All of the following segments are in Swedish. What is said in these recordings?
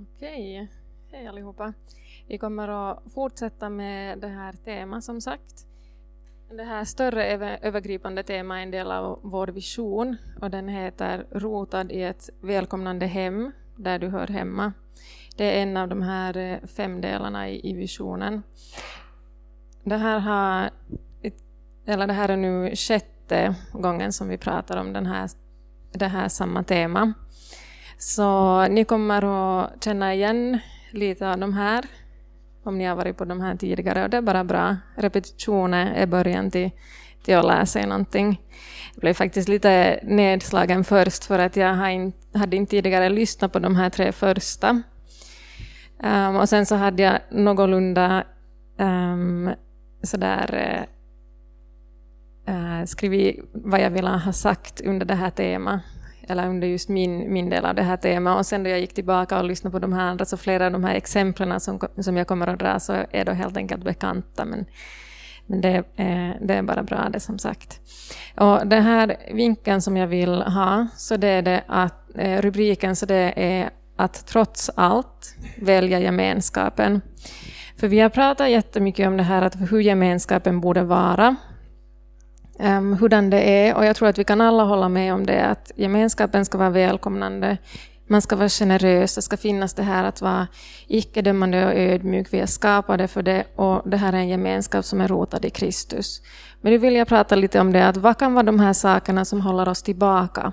Okej, hej allihopa. Vi kommer att fortsätta med det här temat som sagt. Det här större övergripande temat är en del av vår vision och den heter Rotad i ett välkomnande hem där du hör hemma. Det är en av de här eh, fem delarna i visionen. Det här, har, eller det här är nu sjätte gången som vi pratar om den här, det här samma tema. Så ni kommer att känna igen lite av de här om ni har varit på de här tidigare och det är bara bra. Repetitioner är början till, till att lära sig någonting. Jag blev faktiskt lite nedslagen först för att jag hade inte tidigare lyssnat på de här tre första. Um, och sen så hade jag någorlunda um, sådär uh, skrivit vad jag ville ha sagt under det här temat eller under just min, min del av det här temat. Och sen då jag gick tillbaka och lyssnade på de här andra, så flera av de här exemplen som, som jag kommer att dra, så är då helt enkelt bekanta. Men, men det, är, det är bara bra det som sagt. Och den här vinkeln som jag vill ha, så det är det att eh, rubriken så det är att trots allt välja gemenskapen. För vi har pratat jättemycket om det här att hur gemenskapen borde vara Ehm, um, hurdan det är. Och jag tror att vi kan alla hålla med om det, att gemenskapen ska vara välkomnande. Man ska vara generös, det ska finnas det här att vara icke-dömande och ödmjuk. Vi är skapade för det och det här är en gemenskap som är rotad i Kristus. Men nu vill jag prata lite om det, att vad kan vara de här sakerna som håller oss tillbaka?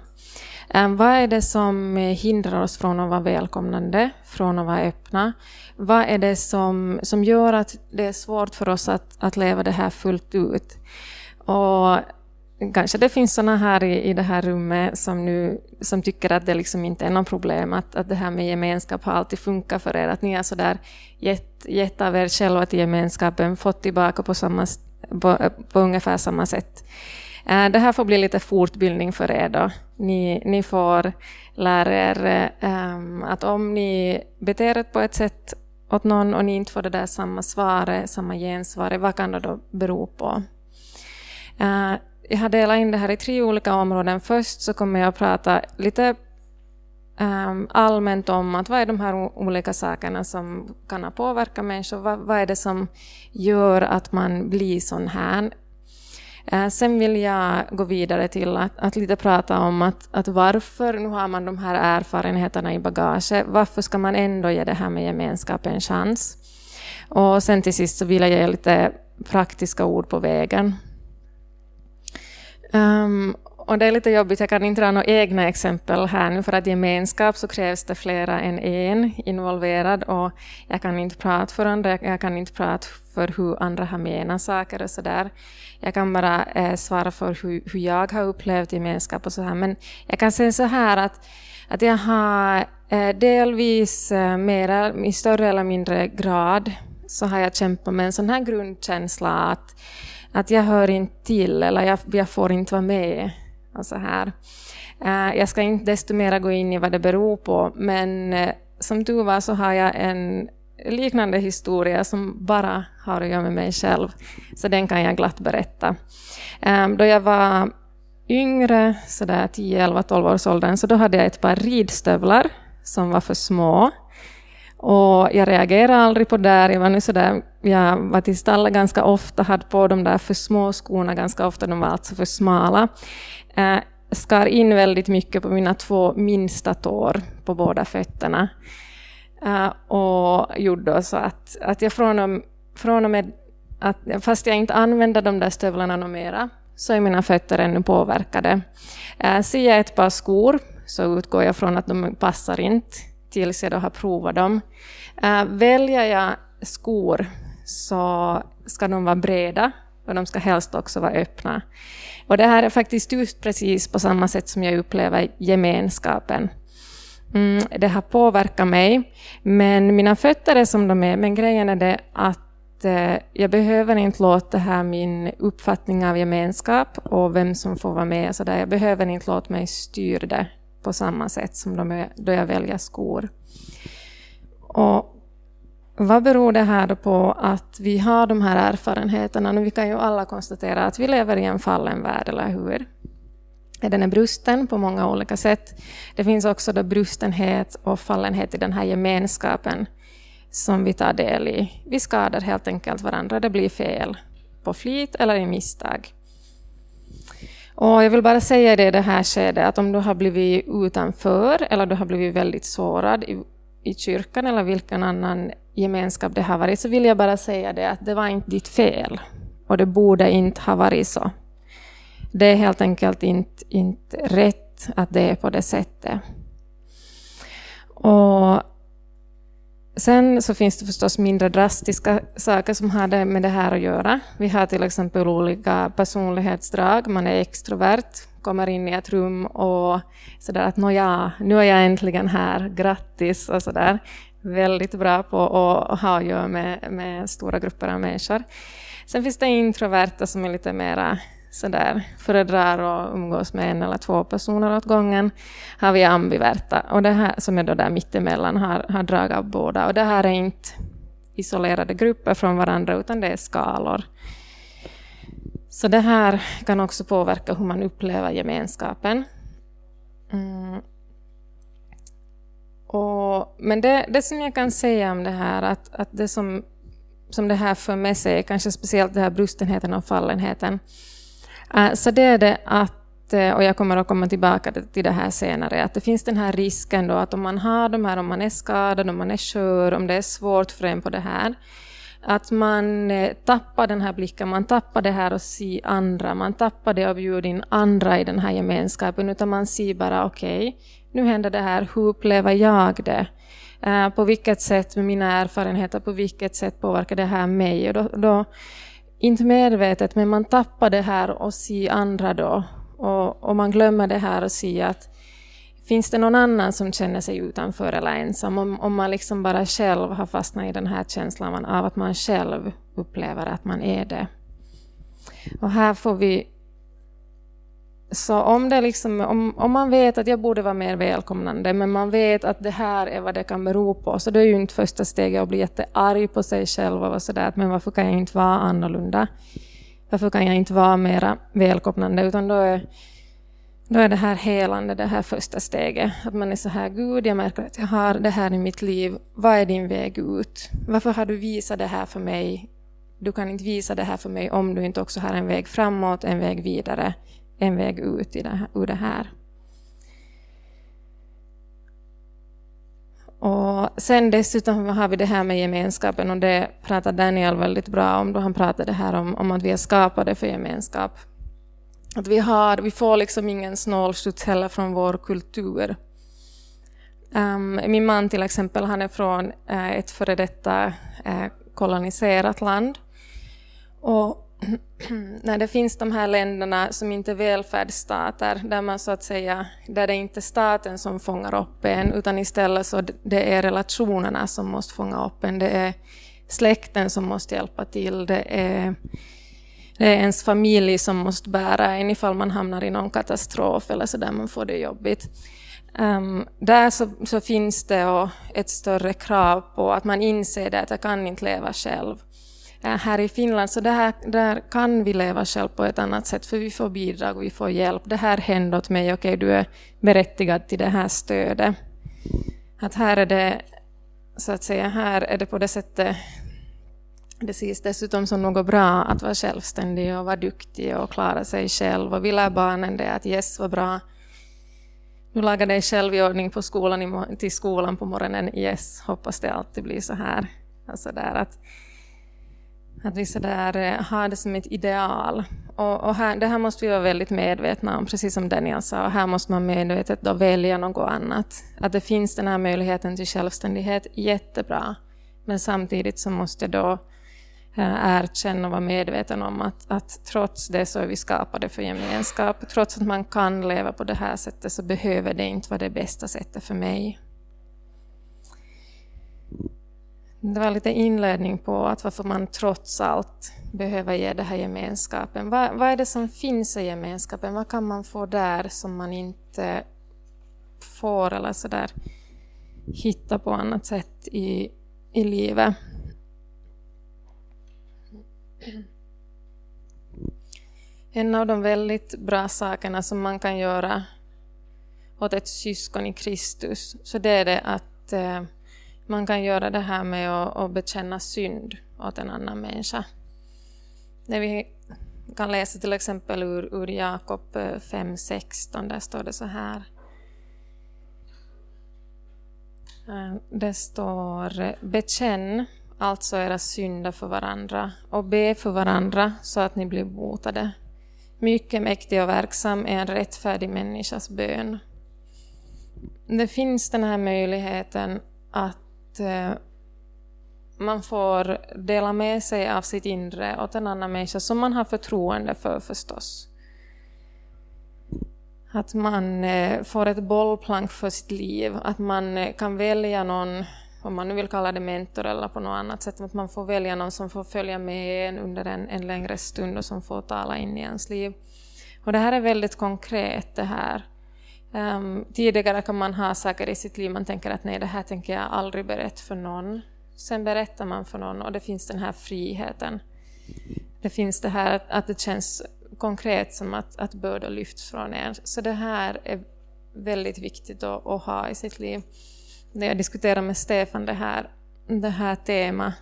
Um, vad är det som eh, hindrar oss från att vara välkomnande, från att vara öppna? Vad är det som, som gör att det är svårt för oss att, att leva det här fullt ut? Och kanske det finns såna här i, i det här rummet som, nu, som tycker att det liksom inte är något problem, att, att det här med gemenskap har alltid funkat för er, att ni har sådär gett, gett av er själva till gemenskapen, fått tillbaka på, samma, på, på ungefär samma sätt. Eh, det här får bli lite fortbildning för er då. Ni, ni får lära er um, att om ni beter er på ett sätt åt någon och ni inte får det där samma svaret, samma gensvar, vad kan det då bero på? Uh, jag har delat in det här i tre olika områden. Först så kommer jag att prata lite um, allmänt om att vad är de här olika sakerna som kan ha påverkat människor. Vad, vad är det som gör att man blir sån här? Uh, sen vill jag gå vidare till att, att lite prata om att, att varför, nu har man de här erfarenheterna i bagaget, varför ska man ändå ge det här med gemenskap en chans? Och sen till sist så vill jag ge lite praktiska ord på vägen Um, och det är lite jobbigt, jag kan inte dra några egna exempel här nu, för att gemenskap så krävs det flera än en involverad och jag kan inte prata för andra, jag kan inte prata för hur andra har menat saker och sådär. Jag kan bara eh, svara för hur, hur jag har upplevt gemenskap och så här, men jag kan säga så här att, att jag har eh, delvis eh, mera, i större eller mindre grad, så har jag kämpat med en sån här grundkänsla att att jag hör inte till eller jag, jag får inte vara med. Och så här. Eh, jag ska inte desto mer gå in i vad det beror på, men eh, som du var så har jag en liknande historia som bara har att göra med mig själv, så den kan jag glatt berätta. Eh, då jag var yngre, sådär 10, 11, 12 års åldern, så då hade jag ett par ridstövlar som var för små och jag reagerade aldrig på det. Jag var nu sådär, jag var till stallet ganska ofta, hade på de där för små skorna ganska ofta, de var alltså för smala. Eh, skar in väldigt mycket på mina två minsta tår på båda fötterna. Eh, och gjorde så att, att jag från och, från och med att, fast jag inte använde de där stövlarna något mera, så är mina fötter ännu påverkade. Eh, ser jag ett par skor så utgår jag från att de passar inte tills jag då har provat dem. Eh, väljer jag skor så ska de vara breda och de ska helst också vara öppna. Och det här är faktiskt just precis på samma sätt som jag upplever gemenskapen. Mm, det har påverkat mig, men mina fötter är som de är. Men grejen är det att eh, jag behöver inte låta här min uppfattning av gemenskap och vem som får vara med. Så där. Jag behöver inte låta mig styra det på samma sätt som de är, då jag väljer skor. Och vad beror det här på att vi har de här erfarenheterna? vi kan ju alla konstatera att vi lever i en fallen värld, eller hur? Den är brusten på många olika sätt. Det finns också då brustenhet och fallenhet i den här gemenskapen som vi tar del i. Vi skadar helt enkelt varandra, det blir fel på flit eller i misstag. Och jag vill bara säga det i det här skedet att om du har blivit utanför eller du har blivit väldigt sårad i, i kyrkan eller vilken annan gemenskap det har varit så vill jag bara säga det att det var inte ditt fel och det borde inte ha varit så. Det är helt enkelt inte, inte rätt att det är på det sättet. Och Sen så finns det förstås mindre drastiska saker som har med det här att göra. Vi har till exempel olika personlighetsdrag. Man är extrovert, kommer in i ett rum och sådär att nåja, nu är jag äntligen här, grattis och sådär. Väldigt bra på att ha att göra med, med stora grupper av människor. Sen finns det introverta som är lite mera sådär föredrar att umgås med en eller två personer åt gången, har vi ambiverta, och det här som är då där mittemellan har, har drag av båda. Och det här är inte isolerade grupper från varandra, utan det är skalor. Så det här kan också påverka hur man upplever gemenskapen. Mm. Och, men det, det som jag kan säga om det här, att, att det som, som det här för med sig, kanske speciellt det här brustenheten och fallenheten, Äh, så det är det att, eh, och jag kommer att komma tillbaka till det här senare, att det finns den här risken då att om man har de här, om man är skadad, om man är skör, om det är svårt för en på det här, att man eh, tappar den här blicken, man tappar det här att se andra, man tappar det att bjuda in andra i den här gemenskapen, utan man ser bara okej, okay, nu händer det här, hur upplever jag det? Äh, på vilket sätt, med mina erfarenheter, på vilket sätt påverkar det här mig? Och då, då inte medvetet, men man tappar det här och ser andra då. Och, och man glömmer det här och ser att finns det någon annan som känner sig utanför eller ensam? Om, om man liksom bara själv har fastnat i den här känslan av att man själv upplever att man är det. Och här får vi så om, det liksom, om, om man vet att jag borde vara mer välkomnande, men man vet att det här är vad det kan bero på, så det är ju inte första steget att bli jättearg på sig själv och sådär, men varför kan jag inte vara annorlunda? Varför kan jag inte vara mer välkomnande? Utan då är, då är det här helande det här första steget. Att man är så här, Gud, jag märker att jag har det här i mitt liv. Vad är din väg ut? Varför har du visat det här för mig? Du kan inte visa det här för mig om du inte också har en väg framåt, en väg vidare en väg ut i det här, ur det här. Och sen dessutom har vi det här med gemenskapen och det pratar Daniel väldigt bra om då han pratade här om, om att vi är skapade för gemenskap. Att vi, har, vi får liksom ingen snålskjuts heller från vår kultur. Um, min man till exempel, han är från uh, ett före detta uh, koloniserat land. Och när det finns de här länderna som inte är välfärdsstater, där man så att säga, där det inte är staten som fångar upp en, utan istället så det är relationerna som måste fånga upp en, det är släkten som måste hjälpa till, det är, det är ens familj som måste bära en ifall man hamnar i någon katastrof eller så där man får det jobbigt. Um, där så, så, finns det ett större krav på att man inser det att jag kan inte leva själv. Eh, här i Finland, så där, där kan vi leva själv på ett annat sätt, för vi får bidrag och vi får hjälp. Det här hände åt mig, okej, okay, du är berättigad till det här stödet. Att här är det, så att säga, här är det på det sättet det ses dessutom som något bra att vara självständig och vara duktig och klara sig själv. Och vi lär barnen det att yes, vad bra. Du lagar dig själv i ordning på skolan, till skolan på morgonen. Yes, hoppas det alltid blir så här. Alltså där att att vi sådär eh, har det som ett ideal. Och, och här, det här måste vi vara väldigt medvetna om, precis som Daniel sa. Och här måste man medvetet då välja något annat. Att det finns den här möjligheten till självständighet, jättebra. Men samtidigt så måste jag då eh, erkänna och vara medveten om att, att trots det så är vi skapade för gemenskap. Trots att man kan leva på det här sättet så behöver det inte vara det bästa sättet för mig. Det var lite inledning på att varför man trots allt behöver ge det här gemenskapen. Vad, vad är det som finns i gemenskapen? Vad kan man få där som man inte får eller sådär hitta på annat sätt i, i livet? En av de väldigt bra sakerna som man kan göra åt ett syskon i Kristus, så det är det att eh, man kan göra det här med att, att bekänna synd åt en annan människa. Det vi kan läsa till exempel ur, ur Jakob eh, 5.16, där står det så här. Eh, det står bekänn alltså era synder för varandra och be för varandra så att ni blir botade. Mycket mäktig och verksam är en rättfärdig människas bön. Det finns den här möjligheten att eh, man får dela med sig av sitt inre åt en annan människa som man har förtroende för förstås. Att man eh, får ett bollplank för sitt liv, att man eh, kan välja någon, om man nu vill kalla det mentor eller på något annat sätt, att man får välja någon som får följa med en under en, en längre stund och som får tala in i ens liv. Och det här är väldigt konkret det här. Um, tidigare kan man ha saker i sitt liv man tänker att nej, det här tänker jag aldrig berätta för någon. Sen berättar man för någon och det finns den här friheten. Det finns det här att det känns konkret som att, att bördor lyfts från en. Så det här är väldigt viktigt att, att ha i sitt liv. När jag diskuterade med Stefan det här, det här temat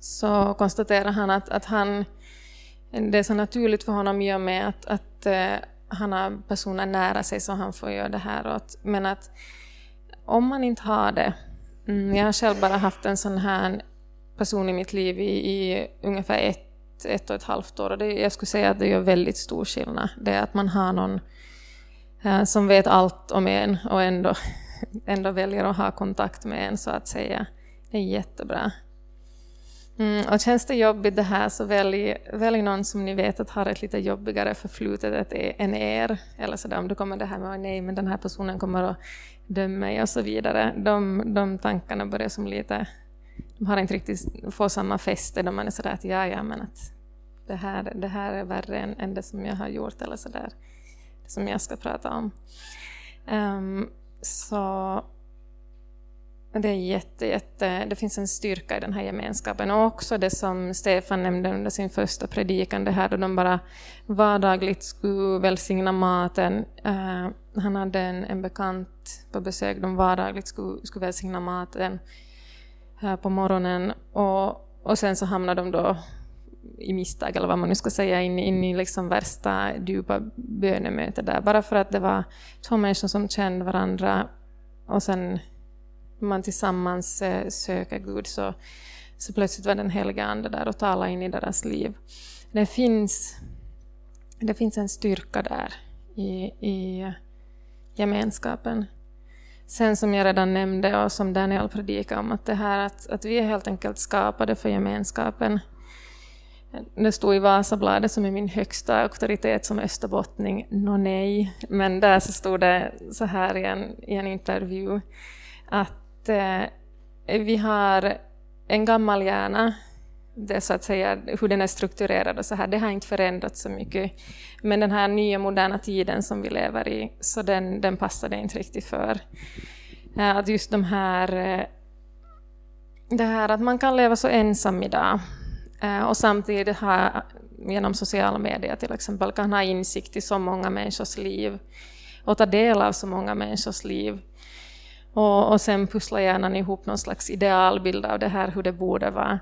så konstaterar han att, att han, det är så naturligt för honom i och med att, att eh, han har personer nära sig så han får göra det här åt. Men att om man inte har det mm, jag har själv bara haft en sån här person i mitt liv i, i ungefär ett, ett och ett halvt år. Och det, jag skulle säga att det gör väldigt stor skillnad. Det är att man har någon eh, som vet allt om en och ändå, ändå väljer att ha kontakt med en så att säga. Det är jättebra. Mm, och känns det jobbigt det här så välj, välj någon som ni vet att har ett lite jobbigare förflutet e, än er. Eller sådär om du kommer det här med nej men den här personen kommer att döma mig och så vidare. De, de tankarna börjar som lite, de har inte riktigt fått samma fäste då man är sådär att ja ja men att det här, det här är värre än, än det som jag har gjort eller sådär. Det som jag ska prata om. Um, så det är jätte, jätte, det finns en styrka i den här gemenskapen. Och också det som Stefan nämnde under sin första predikan, det här då de bara vardagligt skulle välsigna maten. Uh, han hade en, en bekant på besök, de vardagligt skulle, skulle välsigna maten uh, på morgonen. Och, och sen så hamnade de då i misstag, eller vad man nu ska säga, in, in i liksom värsta djupa bönemöte där. Bara för att det var två människor som kände varandra och sen man tillsammans eh, söker Gud så, så plötsligt var den heliga Ande där och talade in i deras liv. Det finns, det finns en styrka där i, i gemenskapen. Sen som jag redan nämnde och som Daniel predikade om, att det här att, att vi är helt enkelt skapade för gemenskapen. Det stod i Vasabladet som är min högsta auktoritet som österbottning, nå nej, men där så stod det så här i en, i en intervju att eh, vi har en gammal hjärna, det så att säga, hur den är strukturerad och så här, det har inte förändrats så mycket. Men den här nya moderna tiden som vi lever i, så den, den passar det inte riktigt för. Eh, att just de här, eh, det här att man kan leva så ensam idag eh, och samtidigt ha, genom sociala medier till exempel, kan ha insikt i så många människors liv och ta del av så många människors liv. Och, och sen pusslar hjärnan ihop någon slags idealbild av det här, hur det borde vara.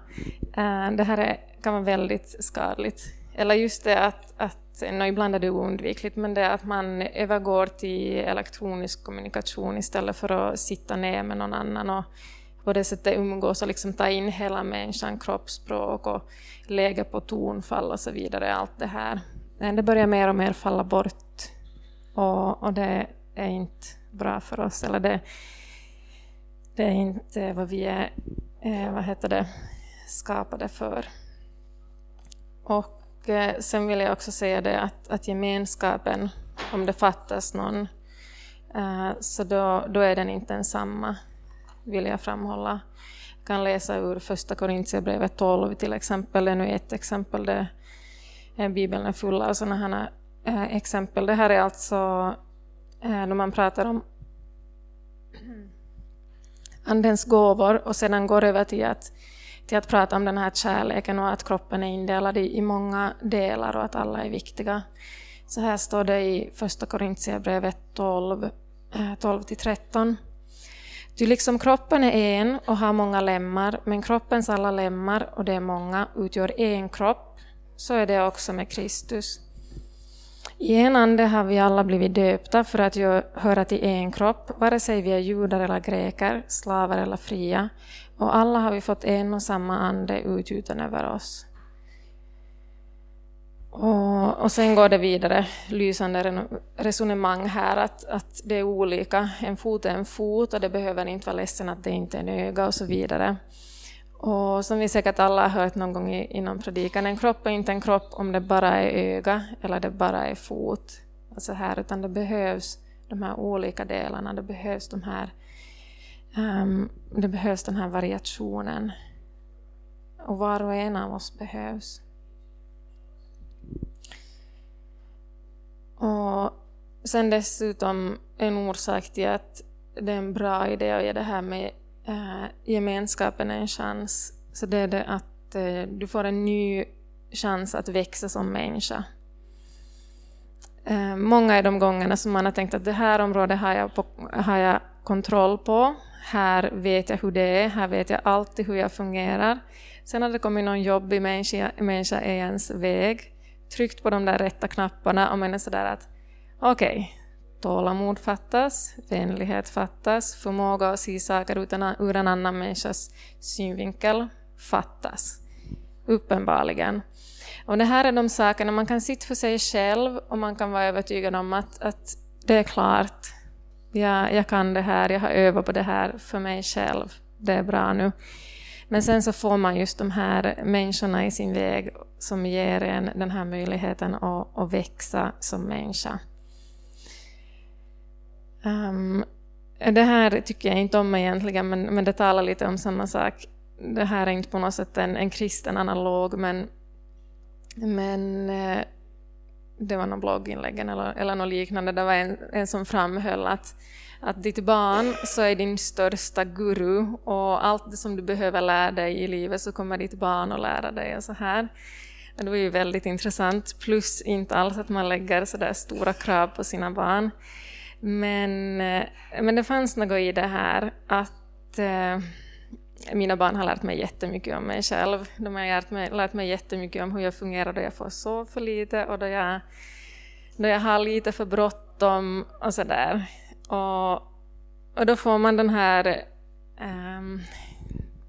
Eh, det här är, kan vara väldigt skadligt. Eller just det att, att no, ibland är det oundvikligt, men det är att man övergår till elektronisk kommunikation istället för att sitta ner med någon annan och på det sättet umgås och liksom ta in hela människan, kroppsspråk och läge på tonfall och så vidare, allt det här. Eh, det börjar mer och mer falla bort och, och det är inte bra för oss. Eller det, det är inte vad vi är eh, vad heter det, skapade för. Och eh, sen vill jag också säga det att, att gemenskapen, om det fattas någon, eh, så då, då är den inte densamma, vill jag framhålla. Jag kan läsa ur första Korintierbrevet 12 till exempel, det är nu ett exempel där Bibeln är full av sådana här eh, exempel. Det här är alltså eh, när man pratar om Andens gåvor och sedan går över till att till att prata om den här kärleken och att kroppen är indelad i, i många delar och att alla är viktiga. Så här står det i Första Korintierbrevet 12, 12-13. Eh, Ty liksom kroppen är en och har många lemmar, men kroppens alla lemmar, och det är många, utgör en kropp, så är det också med Kristus. I en ande har vi alla blivit döpta för att höra till en kropp, vare sig vi är judar eller greker, slavar eller fria, och alla har vi fått en och samma ande utgjuten över oss. Och, och sen går det vidare, lysande resonemang här, att, att det är olika. En fot är en fot och det behöver inte vara ledsen att det inte är en öga och så vidare. Och som vi säkert alla har hört någon gång inom predikan, en kropp är inte en kropp om det bara är öga eller det bara är fot. Alltså här, utan det behövs de här olika delarna, det behövs de här um, det behövs den här variationen. Och var och en av oss behövs. Och sen dessutom en orsak till att det är en bra idé att ge det här med äh, gemenskapen en chans, så det är det att äh, du får en ny chans att växa som människa. Äh, många är de gångerna som man har tänkt att det här området har jag, på, har jag kontroll på, här vet jag hur det är, här vet jag alltid hur jag fungerar. Sen har det kommit någon jobbig människa, människa i ens väg tryckt på de där rätta knapparna och man är sådär att okej, okay, tålamod fattas, vänlighet fattas, förmåga att se saker utan, ur en annan människas synvinkel fattas. Uppenbarligen. Och det här är de sakerna man kan sitta för sig själv och man kan vara övertygad om att, att det är klart, jag, jag kan det här, jag har övat på det här för mig själv, det är bra nu. Men sen så får man just de här människorna i sin väg som ger en den här möjligheten att, att växa som människa. Um, det här tycker jag inte om egentligen, men, men det talar lite om samma sak. Det här är inte på något sätt en, en kristen analog, men, men eh, det var någon blogginlägg eller, eller något liknande, det var en, en som framhöll att att ditt barn så är din största guru och allt det som du behöver lära dig i livet så kommer ditt barn att lära dig och så här. Det var ju väldigt intressant, plus inte alls att man lägger så där stora krav på sina barn. Men, eh, men det fanns något i det här att eh, mina barn har lärt mig jättemycket om mig själv. De har lärt mig, lärt mig jättemycket om hur jag fungerar då jag får sova för lite och då jag, då jag har lite för bråttom och sådär. Och, och då får man den här eh,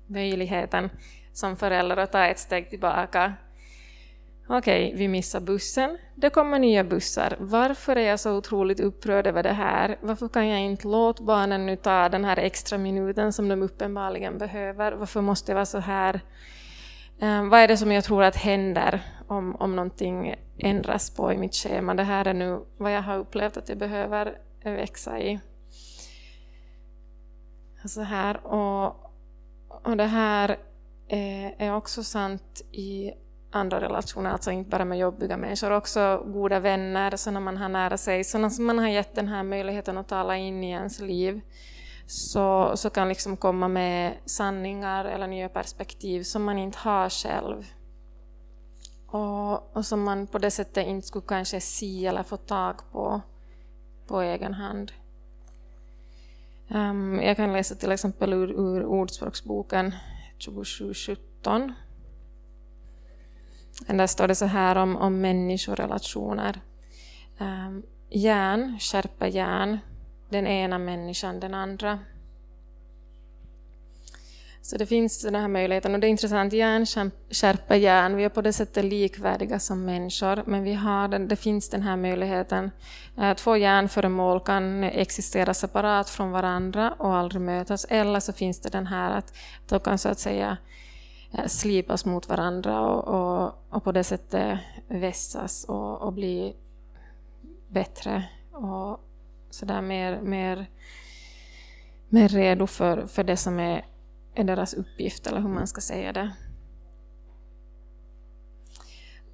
möjligheten som förälder att ta ett steg tillbaka. Okej, okay, vi missar bussen. Det kommer nya bussar. Varför är jag så otroligt upprörd över det här? Varför kan jag inte låta barnen nu ta den här extra minuten som de uppenbarligen behöver? Varför måste det vara så här? Um, vad är det som jag tror att händer om, om någonting ändras på i mitt schema? Det här är nu vad jag har upplevt att jag behöver växa i. Så här, och, och det här är, är också sant i andra relationer, alltså inte bara med jobbiga människor, också goda vänner, sådana man har nära sig, sådana som man har gett den här möjligheten att tala in i ens liv, så, så kan liksom komma med sanningar eller nya perspektiv som man inte har själv. Och, och som man på det sättet inte skulle kanske se eller få tag på på egen hand. Um, jag kan läsa till exempel ur, ur Ordspråksboken 2717. Där står det så här om, om människorelationer. Um, järn skärper järn, den ena människan den andra. Så det finns den här möjligheten och det är intressant, järn skärper järn, vi är på det sättet likvärdiga som människor, men vi har den, det finns den här möjligheten. Eh, två järnföremål kan existera separat från varandra och aldrig mötas, eller så finns det den här att de kan så att säga Eh, slipas mot varandra och, och, och på det sättet vässas och, och bli bättre och sådär mer, mer, mer redo för, för det som är är deras uppgift, eller hur man ska säga det.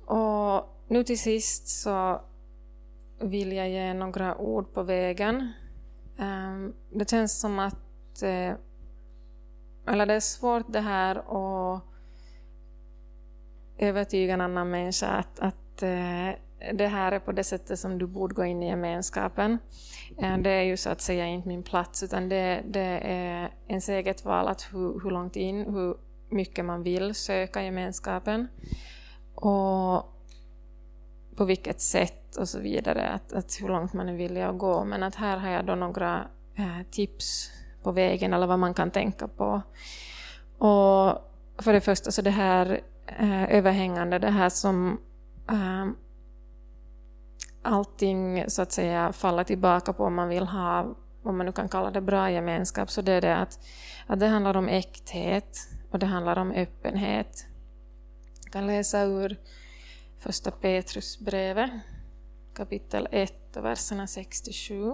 Och nu till sist så vill jag ge några ord på vägen. Ehm, det känns som att, eh, eller det är svårt det här att övertyga en annan människa att, att eh, det här är på det sättet som du borde gå in i gemenskapen. Eh, det är ju så att säga inte min plats, utan det, det är ens eget val att hur, hur långt in, hur mycket man vill söka gemenskapen och på vilket sätt och så vidare, att, att hur långt man är villig att gå. Men att här har jag då några eh, tips på vägen eller vad man kan tänka på. Och för det första så det här eh, överhängande, det här som eh, allting så att säga faller tillbaka på om man vill ha, om man nu kan kalla det bra gemenskap, så det är det att, att det handlar om äkthet och det handlar om öppenhet. Jag kan läsa ur första Petrusbrevet, kapitel 1 och verserna 67.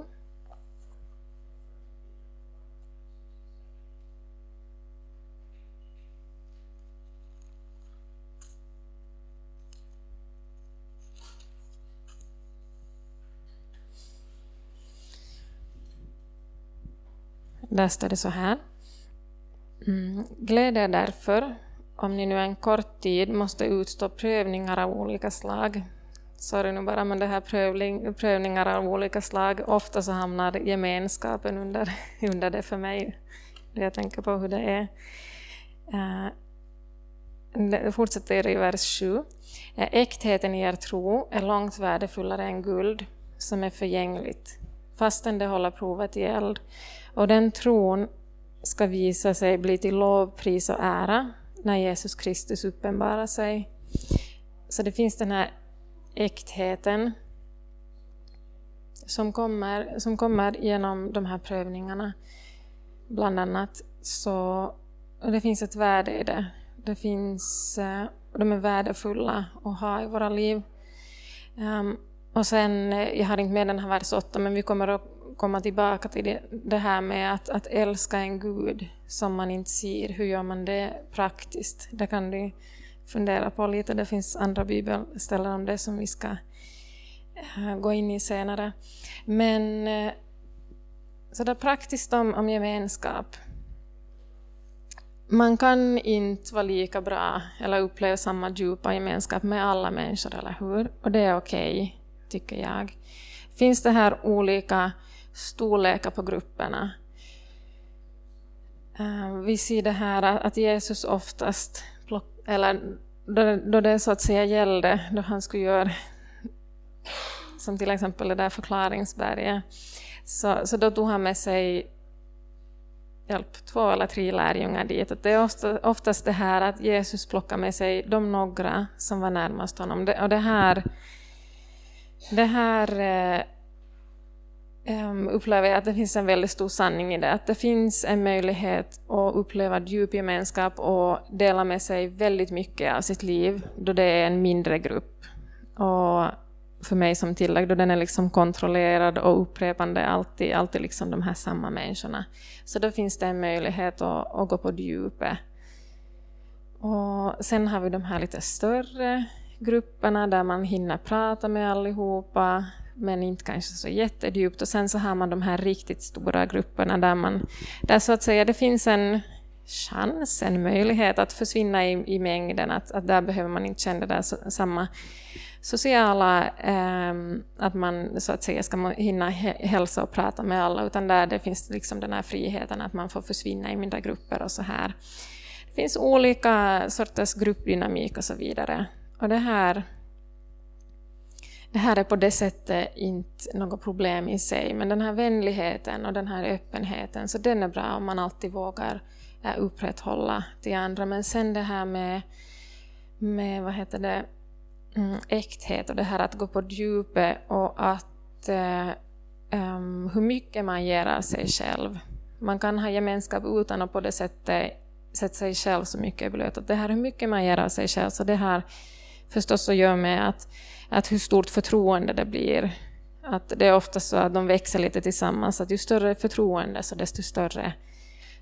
Där står det så här. Mm. Gläd er därför, om ni nu en kort tid måste utstå prövningar av olika slag. Sorry nu bara, men det här prövling, prövningar av olika slag, ofta så hamnar gemenskapen under, under det för mig. Jag tänker på hur det är. Uh, det fortsätter i vers 7. Eh, äktheten i er tro är långt värdefullare än guld som är förgängligt, fastän det håller provet i eld. Och den tron ska visa sig bli till lov, pris och ära när Jesus Kristus uppenbarar sig. Så det finns den här äktheten som kommer, som kommer genom de här prövningarna. Bland annat så det finns ett värde i det. det finns, eh, de är värdefulla att ha i våra liv. Um, och sen, eh, jag har inte med den här vers 8, men vi kommer att komma tillbaka till det, det här med att, att älska en Gud som man inte ser. Hur gör man det praktiskt? Det kan du fundera på lite. Det finns andra bibelställen om det som vi ska äh, gå in i senare. Men äh, så där praktiskt om, om gemenskap. Man kan inte vara lika bra eller uppleva samma djupa gemenskap med alla människor, eller hur? Och det är okej, okay, tycker jag. Finns det här olika storlekar på grupperna. Eh, vi ser det här att Jesus oftast, eller då det så att säga gällde, då han skulle göra, som till exempel det där förklaringsberget, så, så då tog han med sig hjälp, två eller tre lärjungar dit. Att det är oftast det här att Jesus plockar med sig de några som var närmast honom. Det, och det här, det här eh, Ehm, upplever jag att det finns en väldigt stor sanning i det. Att det finns en möjlighet att uppleva djup gemenskap och dela med sig väldigt mycket av sitt liv då det är en mindre grupp. Och för mig som tillägg, då den är liksom kontrollerad och upprepande, alltid, alltid liksom de här samma människorna. Så då finns det en möjlighet att, att gå på djupet. Och sen har vi de här lite större grupperna där man hinner prata med allihopa, men inte kanske så jättedjupt. Och sen så har man de här riktigt stora grupperna där, man, där så att säga det finns en chans, en möjlighet att försvinna i, i mängden, att, att där behöver man inte känna där så, samma sociala, eh, att man så att säga ska hinna hälsa och prata med alla, utan där det finns liksom den här friheten att man får försvinna i mindre grupper och så här. Det finns olika sorters gruppdynamik och så vidare. Och det här det här är på det sättet inte något problem i sig, men den här vänligheten och den här öppenheten, så den är bra om man alltid vågar eh, upprätthålla till andra. Men sen det här med, med vad heter det, mm, äkthet och det här att gå på djupet och att eh, um, hur mycket man ger av sig själv. Man kan ha gemenskap utan att på det sättet sätta sig själv så mycket i blöt. Det här hur mycket man ger av sig själv, så det här förstås att göra med att att hur stort förtroende det blir. Att det är ofta så att de växer lite tillsammans, att ju större förtroende så desto större,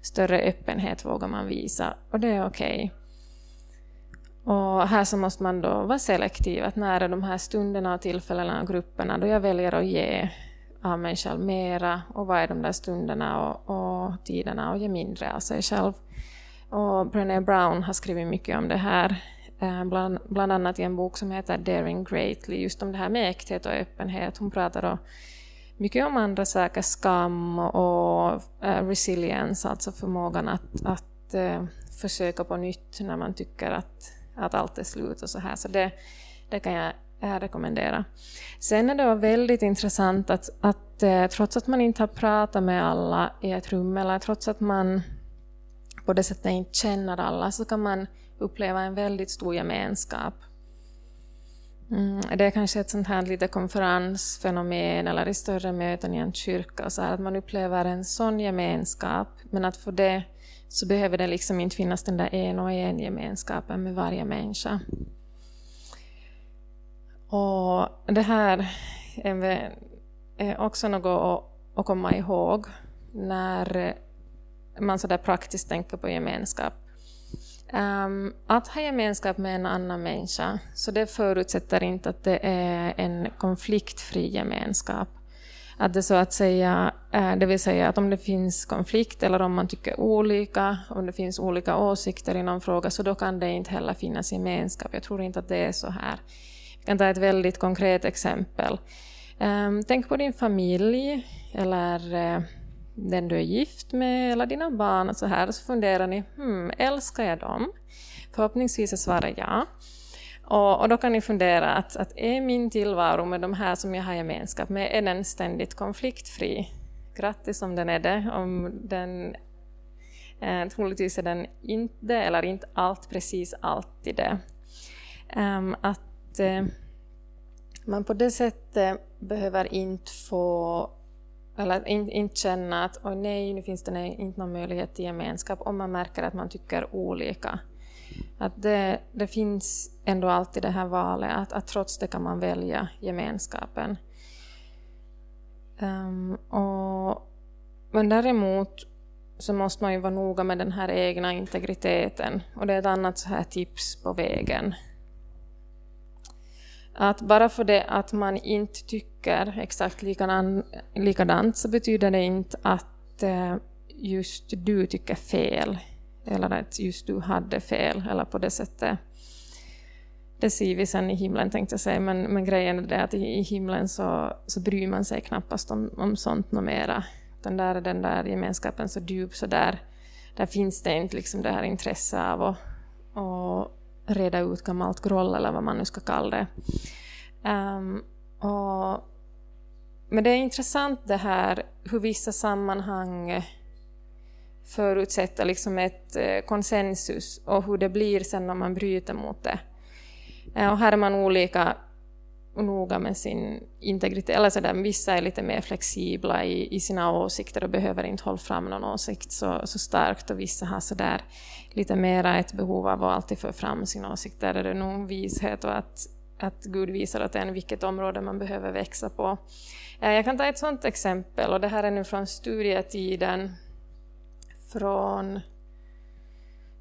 större öppenhet vågar man visa, och det är okej. Okay. Och här så måste man då vara selektiv, att när är de här stunderna och tillfällena och grupperna då jag väljer att ge av mig själv mera och vad är de där stunderna och, och tiderna och ge mindre av sig själv. Och Brené Brown har skrivit mycket om det här Eh, bland, bland annat i en bok som heter Daring Greatly, just om det här med äkthet och öppenhet. Hon pratar då mycket om andra saker, skam och uh, resilience, alltså förmågan att, att uh, försöka på nytt när man tycker att, att allt är slut och så här. Så det, det kan jag rekommendera. Sen är det väldigt intressant att, att uh, trots att man inte har pratat med alla i ett rum, eller trots att man på det sättet inte känner alla, så kan man uppleva en väldigt stor gemenskap. Mm, det är kanske ett sånt här lite konferensfenomen eller i större möten i en kyrka, så att man upplever en sån gemenskap, men att för det så behöver det liksom inte finnas den där en och en gemenskapen med varje människa. Och det här är också något att komma ihåg när man så där praktiskt tänker på gemenskap. Um, att ha gemenskap med en annan människa, så det förutsätter inte att det är en konfliktfri gemenskap. Att det så att säga, eh, det vill säga att om det finns konflikt eller om man tycker olika, om det finns olika åsikter i någon fråga, så då kan det inte heller finnas gemenskap. Jag tror inte att det är så här. Jag kan ta ett väldigt konkret exempel. Um, tänk på din familj eller uh, den du är gift med eller dina barn och så här, så funderar ni, hmm, älskar jag dem? Förhoppningsvis är svaret ja. Och, och, då kan ni fundera att, att är min tillvaro med de här som jag har gemenskap med, är den ständigt konfliktfri? Grattis om den är det. Om den, eh, troligtvis är den inte, eller inte allt precis alltid det. Um, att eh, man på det sättet behöver inte få eller in, inte känna att oj nej, nu finns det inte någon möjlighet till gemenskap om man märker att man tycker olika. Att det, det finns ändå alltid det här valet, att, att trots det kan man välja gemenskapen. Um, och, men däremot så måste man ju vara noga med den här egna integriteten. Och det är ett annat så här tips på vägen. Att bara för det att man inte tycker exakt likadan, likadant så betyder det inte att eh, just du tycker fel. Eller att just du hade fel, eller på det sättet. Det ser vi sen i himlen tänkte jag säga, men, men grejen är det att i, i himlen så, så bryr man sig knappast om, om sånt något mera. Den där, den där gemenskapen så djup, så där, där finns det inte liksom det här intresset av att reda ut gammalt groll eller vad man nu ska kalla det. Um, och, men det är intressant det här hur vissa sammanhang förutsätter liksom ett eh, konsensus och hur det blir sen när man bryter mot det. Uh, och här är man olika noga med sin integritet. Eller så där, vissa är lite mer flexibla i, i sina åsikter och behöver inte hålla fram någon åsikt så, så starkt och vissa har så där lite mera ett behov av att alltid föra fram sin åsikt. Där är det nog vishet och att, att Gud visar åt en vilket område man behöver växa på. Eh, jag kan ta ett sådant exempel och det här är nu från studietiden från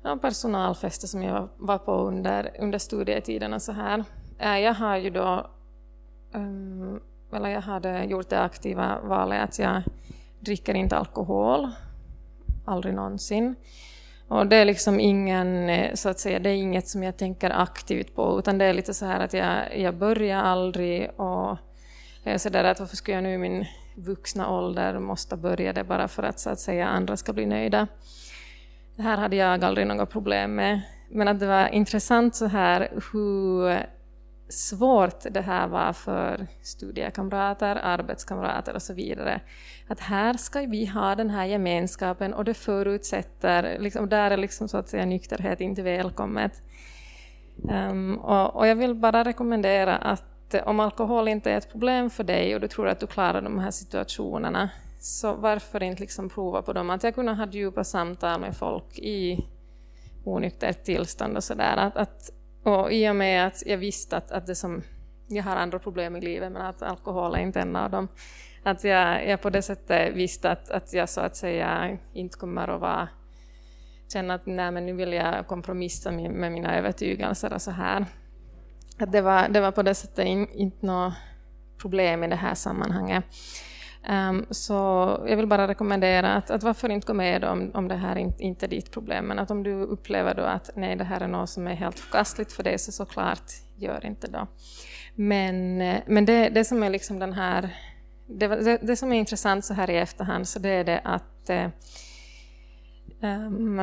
ja, personalfester som jag var på under, under studietiden och så här. Eh, jag har ju då Um, eller jag hade gjort det aktiva valet att jag dricker inte alkohol, aldrig någonsin. Och det är liksom ingen, eh, så att säga, det är inget som jag tänker aktivt på, utan det är lite så här att jag, jag börjar aldrig och jag är så där att varför skulle jag nu i min vuxna ålder måste börja det bara för att så att säga andra ska bli nöjda. Det här hade jag aldrig några problem med. Men att det var intressant så här hur svårt det här var för studiekamrater, arbetskamrater och så vidare. Att här ska vi ha den här gemenskapen och det förutsätter, liksom, där är liksom så att säga nykterhet inte välkommet. Um, och, och, jag vill bara rekommendera att om alkohol inte är ett problem för dig och du tror att du klarar de här situationerna, så varför inte liksom prova på dem? Att jag kunde ha djupa samtal med folk i onyktert tillstånd och sådär. Att, att och i och med att jag visste att, att det som, jag har andra problem i livet, men att alkohol är inte en av dem, att jag, jag på det sättet visste att, att jag så att säga inte kommer att vara, känna att nej, men nu vill jag kompromissa med, mina övertygelser och så här. Att det, var, det var på det sättet in, inte något problem i det här sammanhanget. Um, så jag vill bara rekommendera att, att varför inte gå med om, om det här inte, inte är ditt problem, men att om du upplever då att nej, det här är något som är helt förkastligt för dig, så såklart gör inte då. Men, eh, men det, det som är liksom den här, det, det, det, som är intressant så här i efterhand, så det är det att um,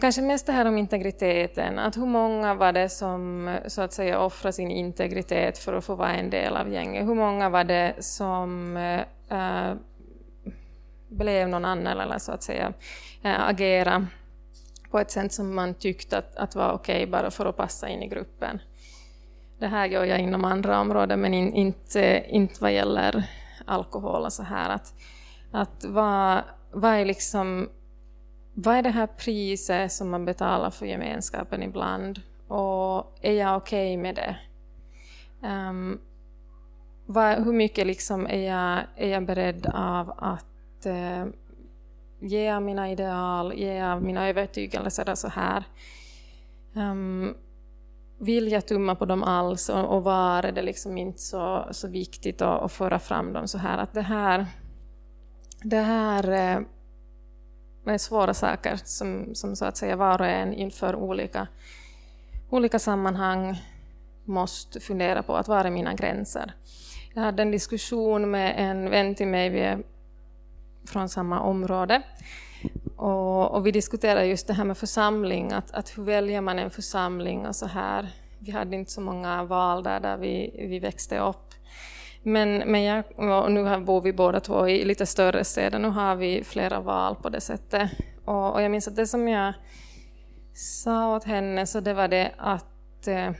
kanske mest det här om integriteten, att hur många var det som så att säga offrade sin integritet för att få vara en del av gänget? Hur många var det som eh, äh, blev någon annan eller så att säga äh, agera på ett sätt som man tyckte att, att var okej okay bara för att passa in i gruppen? Det här gör jag inom andra områden men in, inte, inte vad gäller alkohol och så här. Att, att vad, vad är liksom vad är det här priset som man betalar för gemenskapen ibland och är jag okej okay med det? Um, vad, hur mycket liksom är, jag, är jag beredd av att eh, ge av mina ideal, ge av mina övertygelser så här? Um, vill jag tumma på dem alls och, och var är det liksom inte så, så viktigt att, att föra fram dem så här? Att det här, det här eh, är svåra saker som, som så att säga var och en inför olika, olika sammanhang måste fundera på att var är mina gränser. Jag hade en diskussion med en vän till mig, vi är från samma område, och, och vi diskuterade just det här med församling, att, att hur väljer man en församling och så här. Vi hade inte så många val där, där vi, vi växte upp. Men, men jag, nu bor vi båda två i lite större städer, nu har vi flera val på det sättet. Och, och jag minns att det som jag sa åt henne så det var det att eh,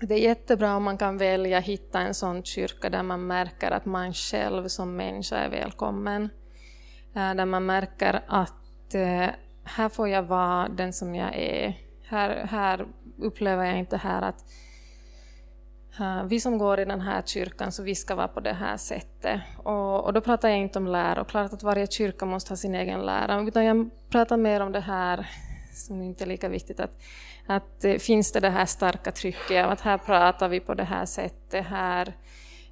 det är jättebra om man kan välja hitta en sån kyrka där man märker att man själv som människa är välkommen. Eh, där man märker att eh, här får jag vara den som jag är. Här, här upplever jag inte här att eh, vi som går i den här kyrkan, så vi ska vara på det här sättet. Och, och då pratar jag inte om lära, och klart att varje kyrka måste ha sin egen lära, utan jag pratar mer om det här som inte är lika viktigt, att, att eh, finns det det här starka trycket av att här pratar vi på det här sättet, här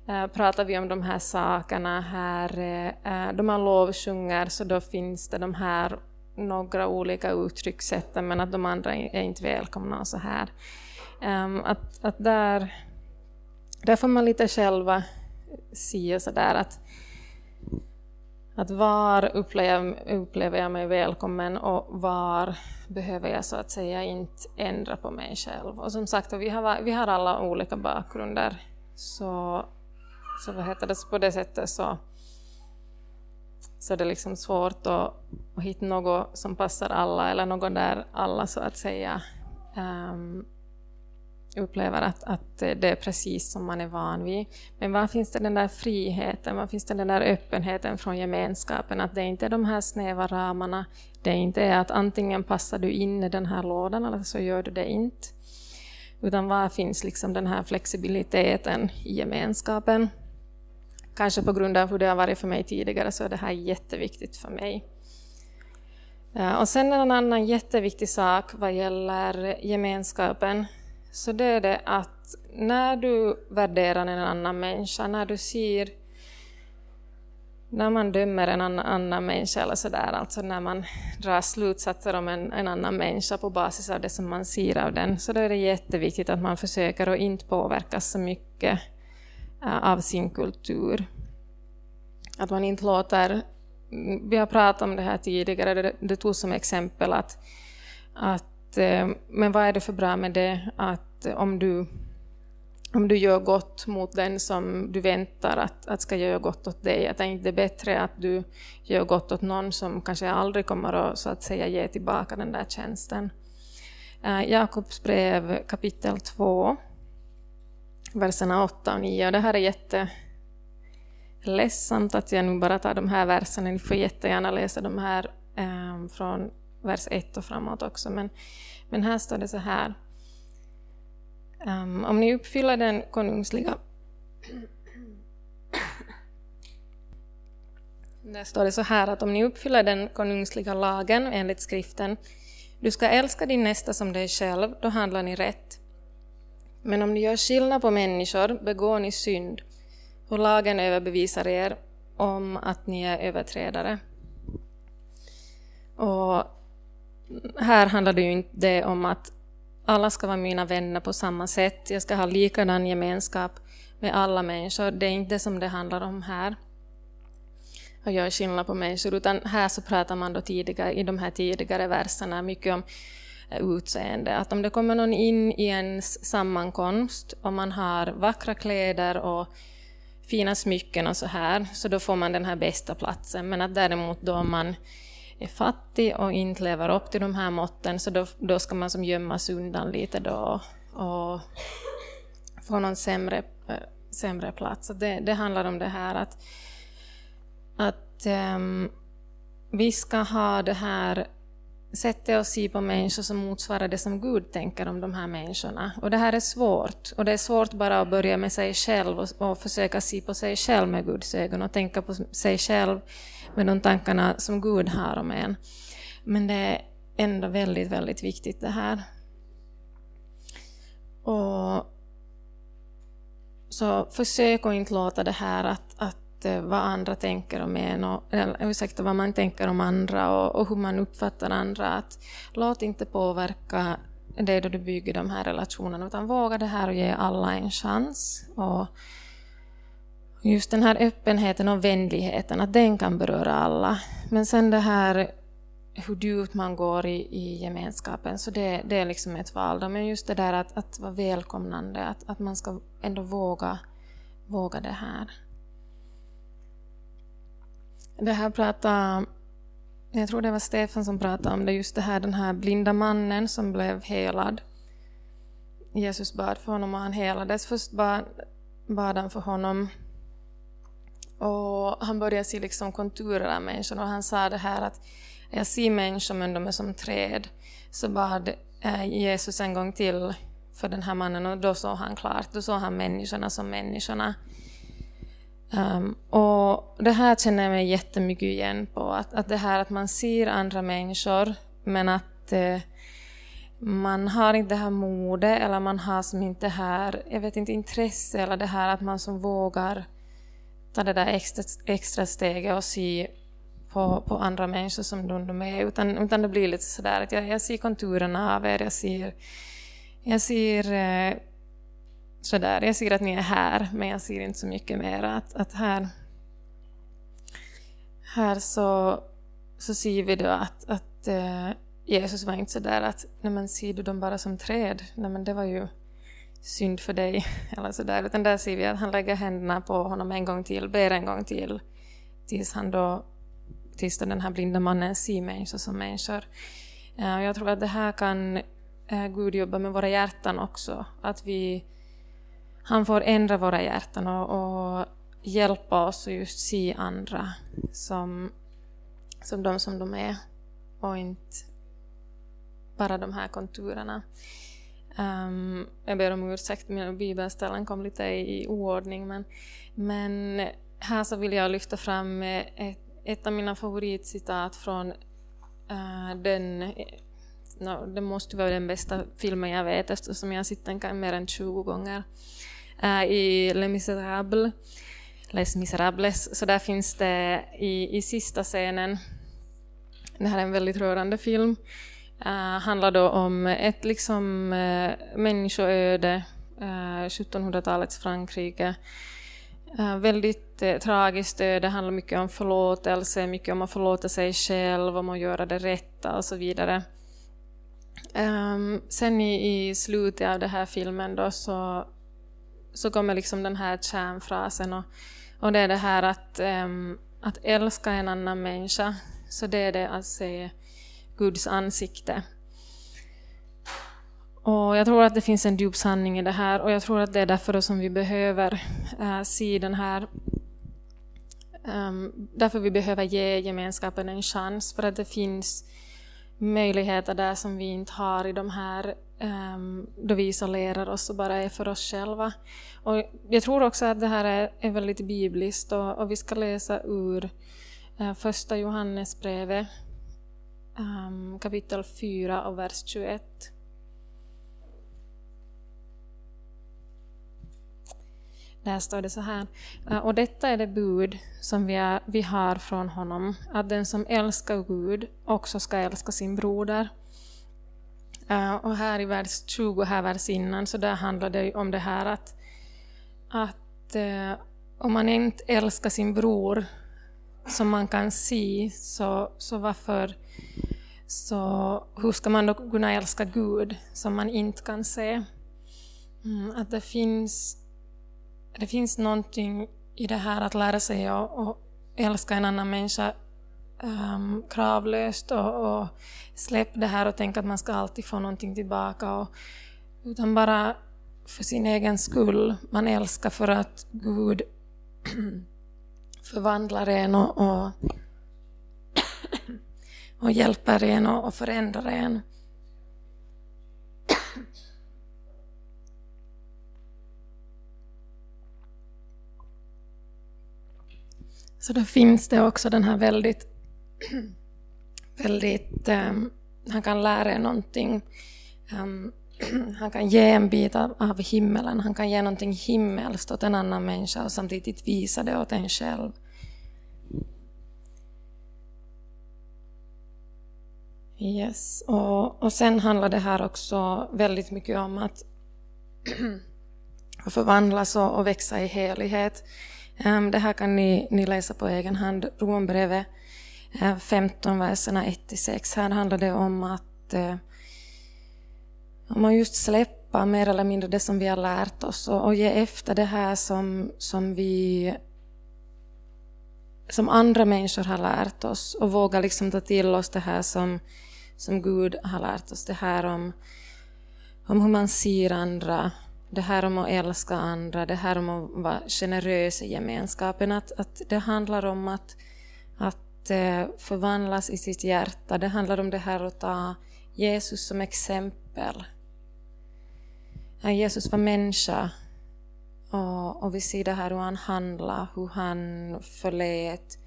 eh, pratar vi om de här sakerna, här, eh, då man lovsjunger så då finns det de här några olika uttryckssätten men att de andra är inte välkomna och så här. Ehm, att, att där där får man lite själva se sådär att, att var upplever, upplever jag mig välkommen och var behöver jag så att säga inte ändra på mig själv. Och som sagt, vi har, vi har alla olika bakgrunder, så, så vad heter det, på det sättet så, så är det liksom svårt att, att hitta något som passar alla, eller något där alla så att säga um, upplever att, att det är precis som man är van vid. Men var finns det den där friheten, var finns det den där öppenheten från gemenskapen, att det inte är de här snäva ramarna, det är inte att antingen passar du in i den här lådan eller så gör du det inte. Utan var finns liksom den här flexibiliteten i gemenskapen? Kanske på grund av hur det har varit för mig tidigare så är det här jätteviktigt för mig. Eh, och sen en annan jätteviktig sak vad gäller gemenskapen så det är det att när du värderar en annan människa, när du ser när man dömer en annan, annan människa, eller så där, alltså när man drar slutsatser om en, en, annan människa på basis av det som man ser av den, så då är det jätteviktigt att man försöker att inte påverkas så mycket eh, av sin kultur. Att man inte låter... Vi har pratat om det här tidigare, det, det tog som exempel att, att Eh, men vad är det för bra med det att eh, om du, om du gör gott mot den som du väntar att, att ska göra gott åt dig, att det är inte bättre att du gör gott åt någon som kanske aldrig kommer att, så att säga, ge tillbaka den där tjänsten. Eh, Jakobs brev kapitel 2, verserna 8 och 9. Och det här är jätte ledsamt att jag nu bara tar de här verserna, ni får jättegärna läsa de här eh, från vers 1 och framåt också, men, men här står det så här. Um, om ni uppfyller den konungsliga... Där står det så här att om ni uppfyller den konungsliga lagen enligt skriften, du ska älska din nästa som dig själv, då handlar ni rätt. Men om ni gör skillnad på människor begår ni synd, och lagen överbevisar er, om att ni är överträdare. Och här handlar det ju inte om att alla ska vara mina vänner på samma sätt, jag ska ha likadan gemenskap med alla människor. Det är inte det som det handlar om här. att göra skillnad på människor, utan här så pratar man då tidigare, i de här tidigare verserna mycket om eh, utseende. Att om det kommer någon in i en sammankomst och man har vackra kläder och fina smycken och så här, så då får man den här bästa platsen. Men att däremot då man är fattig och inte lever upp till de här måtten, så då, då ska man som gömmas undan lite då och få någon sämre, sämre plats. Det, det handlar om det här att, att um, vi ska ha det här sättet att se på människor som motsvarar det som Gud tänker om de här människorna. Och det här är svårt. Och det är svårt bara att börja med sig själv och, och försöka se på sig själv med Guds ögon och tänka på sig själv med de tankarna som Gud har om en. Men det är ändå väldigt, väldigt viktigt det här. Och så försök att inte låta det här att, att eh, vad andra tänker om en, och, eller, ursäkta, vad man tänker om andra och, och, hur man uppfattar andra. Att låt inte påverka det då du bygger de här relationerna, utan våga det här och ge alla en chans. Och just den här öppenheten och vänligheten, att den kan beröra alla. Men sen det här hur djupt man går i, i gemenskapen, så det, det är liksom ett val. Men just det där att, att vara välkomnande, att, att man ska ändå våga, våga det här. Det här pratade, jag tror det var Stefan som pratade om det, just det här den här blinda mannen som blev helad. Jesus bad för honom och han helades. Först bad, bad han för honom och han började se liksom konturer av människan och han sa det här att jag ser människor men de är som träd. Så bad eh, Jesus en gång till för den här mannen och då såg han klart, då såg han människorna som människorna. Um, och det här känner jag mig jättemycket igen på, att, att det här att man ser andra människor men att eh, man har inte det här modet eller man har som inte här, jag vet inte, intresse eller det här att man som vågar ta det där extra, extra steget och se på, på andra människor som de, de är, utan, utan det blir lite sådär att jag, jag ser konturerna av er, jag ser, jag ser eh, sådär, jag ser att ni är här, men jag ser inte så mycket mer. Att, att här, här så, så ser vi då att, att eh, Jesus var inte sådär att, nej men ser du dem bara som träd? Nej men det var ju synd för dig, eller sådär. Utan där ser vi att han lägger händerna på honom en gång till, ber en gång till, tills han då, tills då den här blinda mannen ser människor som människor. Eh, jag tror att det här kan eh, Gud jobba med våra hjärtan också, att vi han får ändra våra hjärtan och, och hjälpa oss att just se andra som, som de som de är och inte bara de här konturerna. Um, jag ber om ursäkt, mina bibelställen kom lite i, oordning, men, men här så vill jag lyfta fram ett, ett av mina favoritcitat från uh, den, no, det måste vara den bästa filmen jag vet eftersom jag har sett den mer än 20 gånger Eh, i Les Misérables, Les Miserables, så där finns det i, i sista scenen, det här är en väldigt rörande film, uh, handlar då om ett liksom uh, människoöde, uh, 1700-talets Frankrike, Uh, väldigt uh, tragiskt öde, handlar mycket om förlåtelse, mycket om att förlåta sig själv, om att göra det rätta och så vidare. Um, sen i, i slutet av den här filmen då så så kommer liksom den här kärnfrasen och, och det är det här att, um, att älska en annan människa, så det är det att se Guds ansikte. Och jag tror att det finns en djup sanning i det här och jag tror att det är därför som vi behöver uh, se den här um, därför vi behöver ge gemenskapen en chans, för att det finns möjligheter där som vi inte har i de här um, då vi isolerar oss och bara är för oss själva. Och jag tror också att det här är, är väldigt bibliskt och, och vi ska läsa ur uh, första Johannesbrevet um, kapitel 4 och vers 21. Där står det så här. Eh, och detta är det bud som vi, är, vi har från honom, att den som älskar Gud också ska älska sin broder. Eh, och här i vers 20, här vers innan, så där handlar det om det här att, att eh, om man inte älskar sin bror som man kan se, så, så varför så hur ska man då kunna älska Gud som man inte kan se? Mm, att det finns, det finns någonting i det här att lära sig att älska en annan människa um, kravlöst och, och släpp det här och tänk att man ska alltid få någonting tillbaka. Och, utan bara för sin egen skull. Man älskar för att Gud förvandlar en och, och, och hjälper en och, och förändrar en. Så då finns det också den här väldigt, väldigt, um, han kan lära er någonting. Um, han kan ge en bit av, av himmelen, han kan ge någonting himmelskt åt en annan människa och samtidigt visa det åt en själv. Yes, och, och sen handlar det här också väldigt mycket om att, förvandlas och, och växa i helighet. Um, det här kan ni, ni läsa på egen hand, Rombrevet. Eh, 15, verserna 1-6. Här handlar det om att eh, om att just släppa mer eller mindre det som vi har lärt oss och, och ge efter det här som, som vi som andra människor har lärt oss och våga liksom ta till oss det här som, som Gud har lärt oss. Det här om, om hur man ser andra, det här om att älska andra, det här om att vara generös i gemenskapen. Att, att det handlar om att, att Eh, förvandlas i sitt hjärta. Det handlar om det här att ta Jesus som exempel. Jesus var människa och, och vi ser det här hur han handlade, hur han förlät,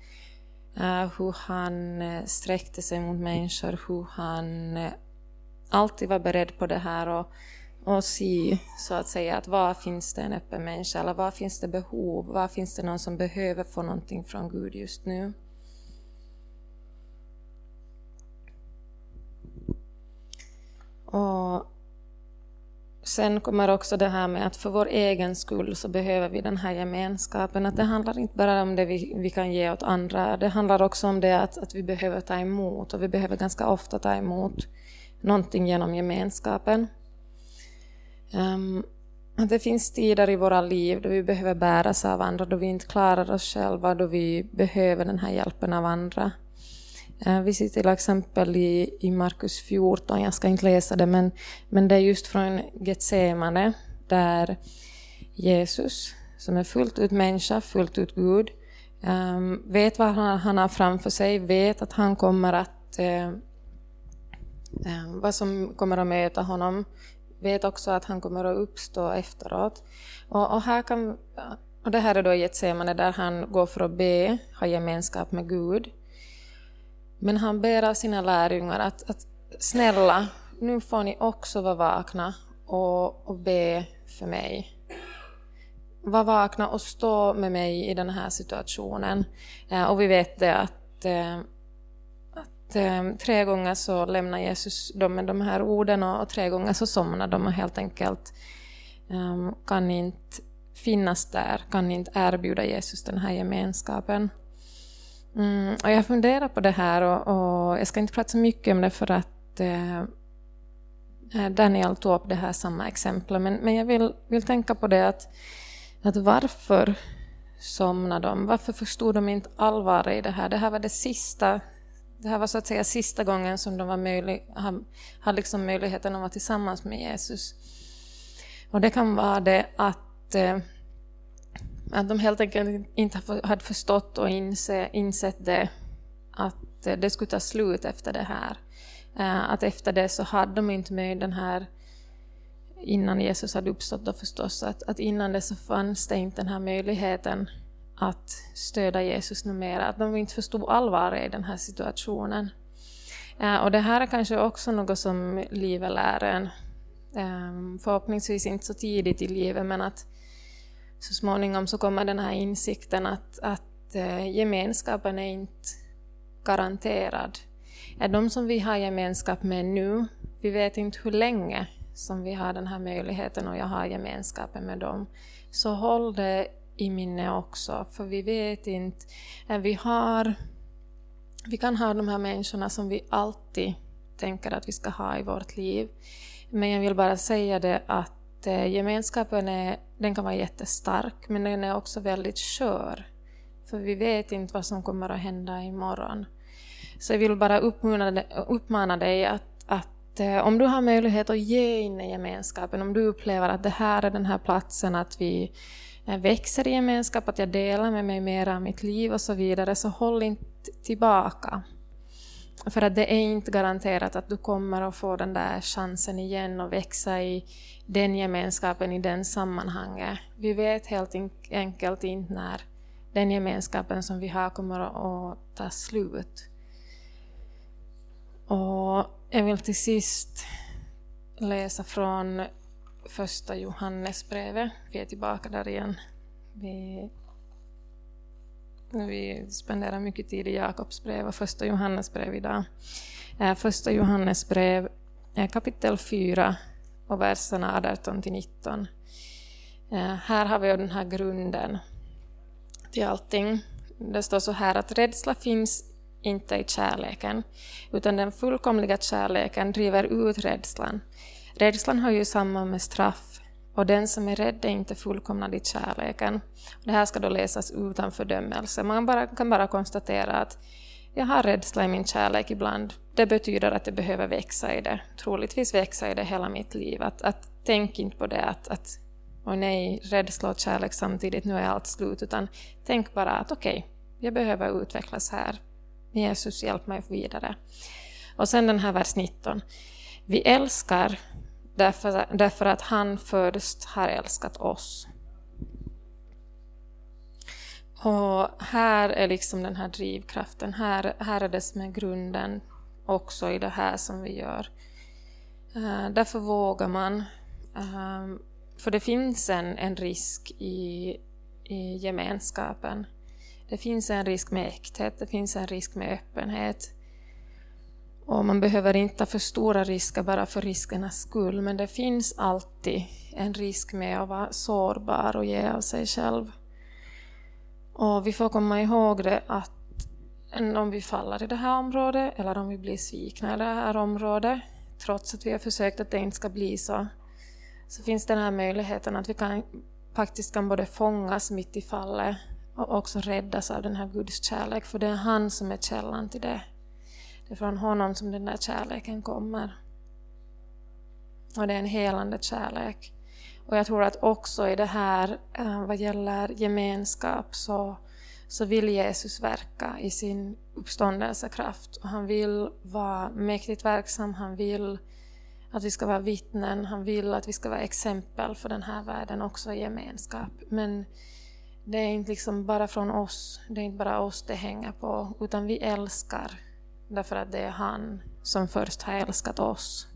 eh, hur han eh, sträckte sig mot människor, hur han alltid var beredd på det här och, och se så att säga att var finns det en öppen människa eller var finns det behov, var finns det någon som behöver få någonting från Gud just nu. Och Sen kommer också det här med att för vår egen skull så behöver vi den här gemenskapen. Att det handlar inte bara om det vi, vi kan ge åt andra, det handlar också om det att, att vi behöver ta emot och vi behöver ganska ofta ta emot någonting genom gemenskapen. Um, att det finns tider i våra liv då vi behöver bäras av andra, då vi inte klarar oss själva, då vi behöver den här hjälpen av andra. Eh, vi ser till exempel i, i Markus 14, jag ska inte läsa det, men, men det är just från Getsemane, där Jesus, som är fullt ut människa, fullt ut Gud, ehm, vet vad han, han, har framför sig, vet att han kommer att, eh, ehm, vad som kommer att möta honom, vet också att han kommer att uppstå efteråt. Och, och, här kan, och det här är då Getsemane där han går för att be, ha gemenskap med Gud. Men han ber av sina lärjungar att, att snälla, nu får ni också vara vakna och, och be för mig. Var vakna och stå med mig i den här situationen. Eh, och vi vet det att, eh, att eh, tre gånger så lämnar Jesus dem med de här orden och, och tre gånger så somnar de och helt enkelt um, kan inte finnas där, kan inte erbjuda Jesus den här gemenskapen. Mm, och jag funderar på det här och, och, jag ska inte prata så mycket om det för att eh, eh, Daniel tog upp det här samma exempel, men, men jag vill, vill tänka på det att, att varför somnade de? Varför förstod de inte allvaret i det här? Det här var det sista det här var så att säga sista gången som de var möjlig, hade liksom möjligheten att vara tillsammans med Jesus. Och det kan vara det att eh, att de helt enkelt inte hade förstått och inse, insett det, att eh, det skulle ta slut efter det här. Eh, att efter det så hade de inte med den här, innan Jesus hade uppstått då förstås, att, att innan det så fanns det inte den här möjligheten att stödja Jesus numera, att de inte förstod allvaret i den här situationen. Eh, och det här är kanske också något som livet lär en, förhoppningsvis inte så tidigt i livet, men att så småningom så kommer den här insikten att, att eh, gemenskapen är inte garanterad. Är de som vi har gemenskap med nu, vi vet inte hur länge som vi har den här möjligheten och jag har gemenskapen med dem, så håll det i minne också, för vi vet inte, vi har vi kan ha de här människorna som vi alltid tänker att vi ska ha i vårt liv. Men jag vill bara säga det att att eh, gemenskapen är, den kan vara jättestark, men den är också väldigt skör. För vi vet inte vad som kommer att hända imorgon. Så jag vill bara uppmana, uppmana dig att, att eh, om du har möjlighet att ge in i gemenskapen, om du upplever att det här är den här platsen, att vi eh, växer i gemenskap, att jag delar med mig mer av mitt liv och så vidare, så håll inte tillbaka. För att det är inte garanterat att du kommer att få den där chansen igen och växa i den gemenskapen, i den sammanhanget. Vi vet helt enkelt inte när den gemenskapen som vi har kommer att ta slut. Och jag vill till sist läsa från första Johannesbrevet. Vi är tillbaka där igen. Vi vi spenderar mycket tid i Jakobs brev och första Johannesbrev idag. Eh, första Johannesbrev brev eh, kapitel 4 och verserna 18 till 19. Eh, här har vi den här grunden till allting. Det står så här att rädsla finns inte i kärleken, utan den fullkomliga kärleken driver ut rädslan. Rädslan har ju samman med straff och den som är rädd är inte fullkomnad i kärleken. Det här ska då läsas utan fördömelse. Man bara, kan bara konstatera att jag har rädsla i min kärlek ibland. Det betyder att jag behöver växa i det. Troligtvis växa i det hela mitt liv. Att, att tänk inte på det att, att och nej, rädsla och kärlek samtidigt, nu är allt slut. Utan tänk bara att okej, okay, jag behöver utvecklas här. Jesus, hjälp mig vidare. Och sen den här vers 19. Vi älskar Därför, därför att han först har älskat oss. Och här är liksom den här drivkraften, här, här är det som är grunden också i det här som vi gör. Uh, därför vågar man. Uh, för det finns en, en risk i, i gemenskapen. Det finns en risk med äkthet, det finns en risk med öppenhet. Och man behöver inte ta för stora risker bara för riskernas skull, men det finns alltid en risk med att vara sårbar och ge av sig själv. Och vi får komma ihåg det att om vi faller i det här området eller om vi blir svikna i det här området, trots att vi har försökt att det inte ska bli så, så finns den här möjligheten att vi kan, faktiskt kan både fångas mitt i fallet och också räddas av den här Guds kärlek, för det är han som är källan till det. Det är från honom som den där kärleken kommer. Och det är en helande kärlek. Och jag tror att också i det här eh, vad gäller gemenskap så, så vill Jesus verka i sin uppståndelsekraft. Och han vill vara mäktigt verksam, han vill att vi ska vara vittnen, han vill att vi ska vara exempel för den här världen också i gemenskap. Men det är inte liksom bara från oss, det är inte bara oss det hänger på, utan vi älskar Därför att det är han som först har älskat oss.